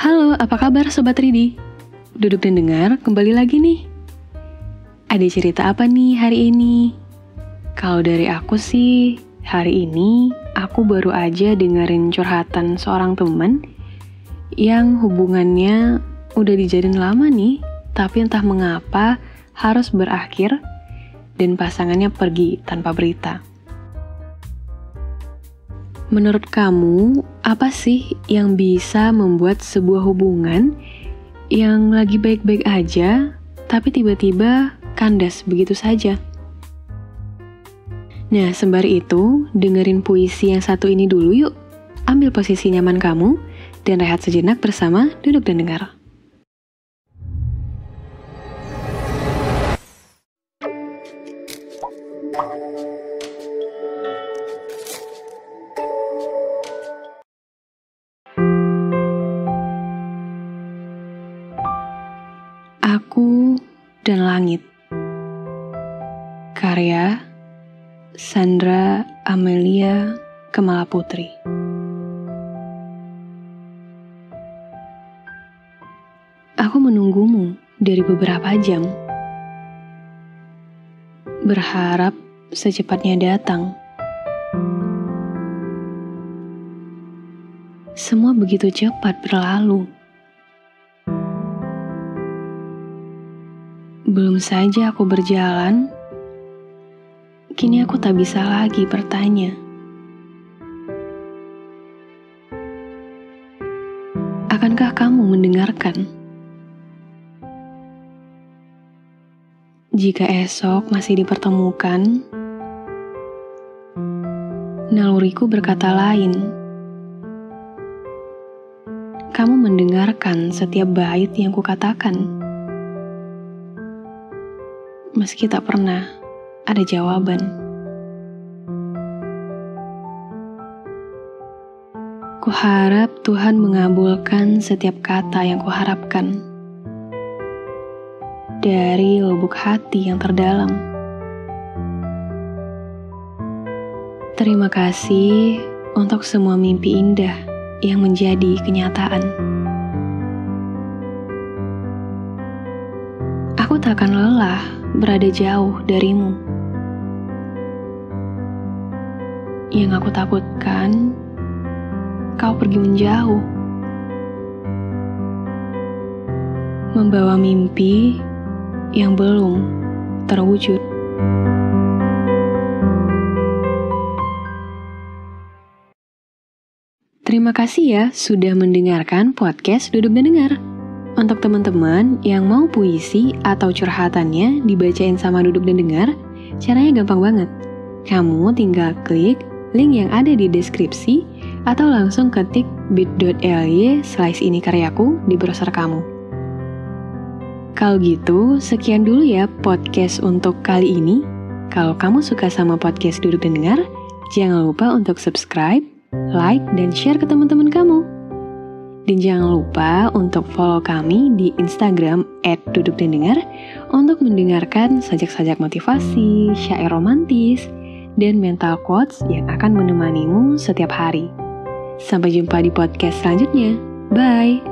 Halo, apa kabar Sobat Ridi? Duduk dan dengar, kembali lagi nih. Ada cerita apa nih hari ini? Kalau dari aku sih, hari ini aku baru aja dengerin curhatan seorang teman yang hubungannya udah dijadiin lama nih, tapi entah mengapa harus berakhir dan pasangannya pergi tanpa berita. Menurut kamu, apa sih yang bisa membuat sebuah hubungan yang lagi baik-baik aja, tapi tiba-tiba kandas begitu saja? Nah, sembari itu, dengerin puisi yang satu ini dulu yuk. Ambil posisi nyaman kamu, dan rehat sejenak bersama Duduk dan Dengar. Aku dan Langit. Karya Sandra Amelia Kemala Putri. Aku menunggumu dari beberapa jam. Berharap secepatnya datang. Semua begitu cepat berlalu Belum saja aku berjalan, kini aku tak bisa lagi bertanya. Akankah kamu mendengarkan? Jika esok masih dipertemukan, naluriku berkata lain. Kamu mendengarkan setiap bait yang kukatakan meski tak pernah ada jawaban. Kuharap Tuhan mengabulkan setiap kata yang kuharapkan dari lubuk hati yang terdalam. Terima kasih untuk semua mimpi indah yang menjadi kenyataan. Aku tak akan lelah berada jauh darimu. Yang aku takutkan, kau pergi menjauh. Membawa mimpi yang belum terwujud. Terima kasih ya sudah mendengarkan podcast Duduk dan Dengar. Untuk teman-teman yang mau puisi atau curhatannya dibacain sama duduk dan dengar, caranya gampang banget. Kamu tinggal klik link yang ada di deskripsi atau langsung ketik bit.ly slice ini karyaku di browser kamu. Kalau gitu, sekian dulu ya podcast untuk kali ini. Kalau kamu suka sama podcast Duduk dan Dengar, jangan lupa untuk subscribe, like, dan share ke teman-teman kamu. Dan jangan lupa untuk follow kami di Instagram @dudukdandengar untuk mendengarkan sajak-sajak motivasi, syair romantis, dan mental quotes yang akan menemanimu setiap hari. Sampai jumpa di podcast selanjutnya. Bye!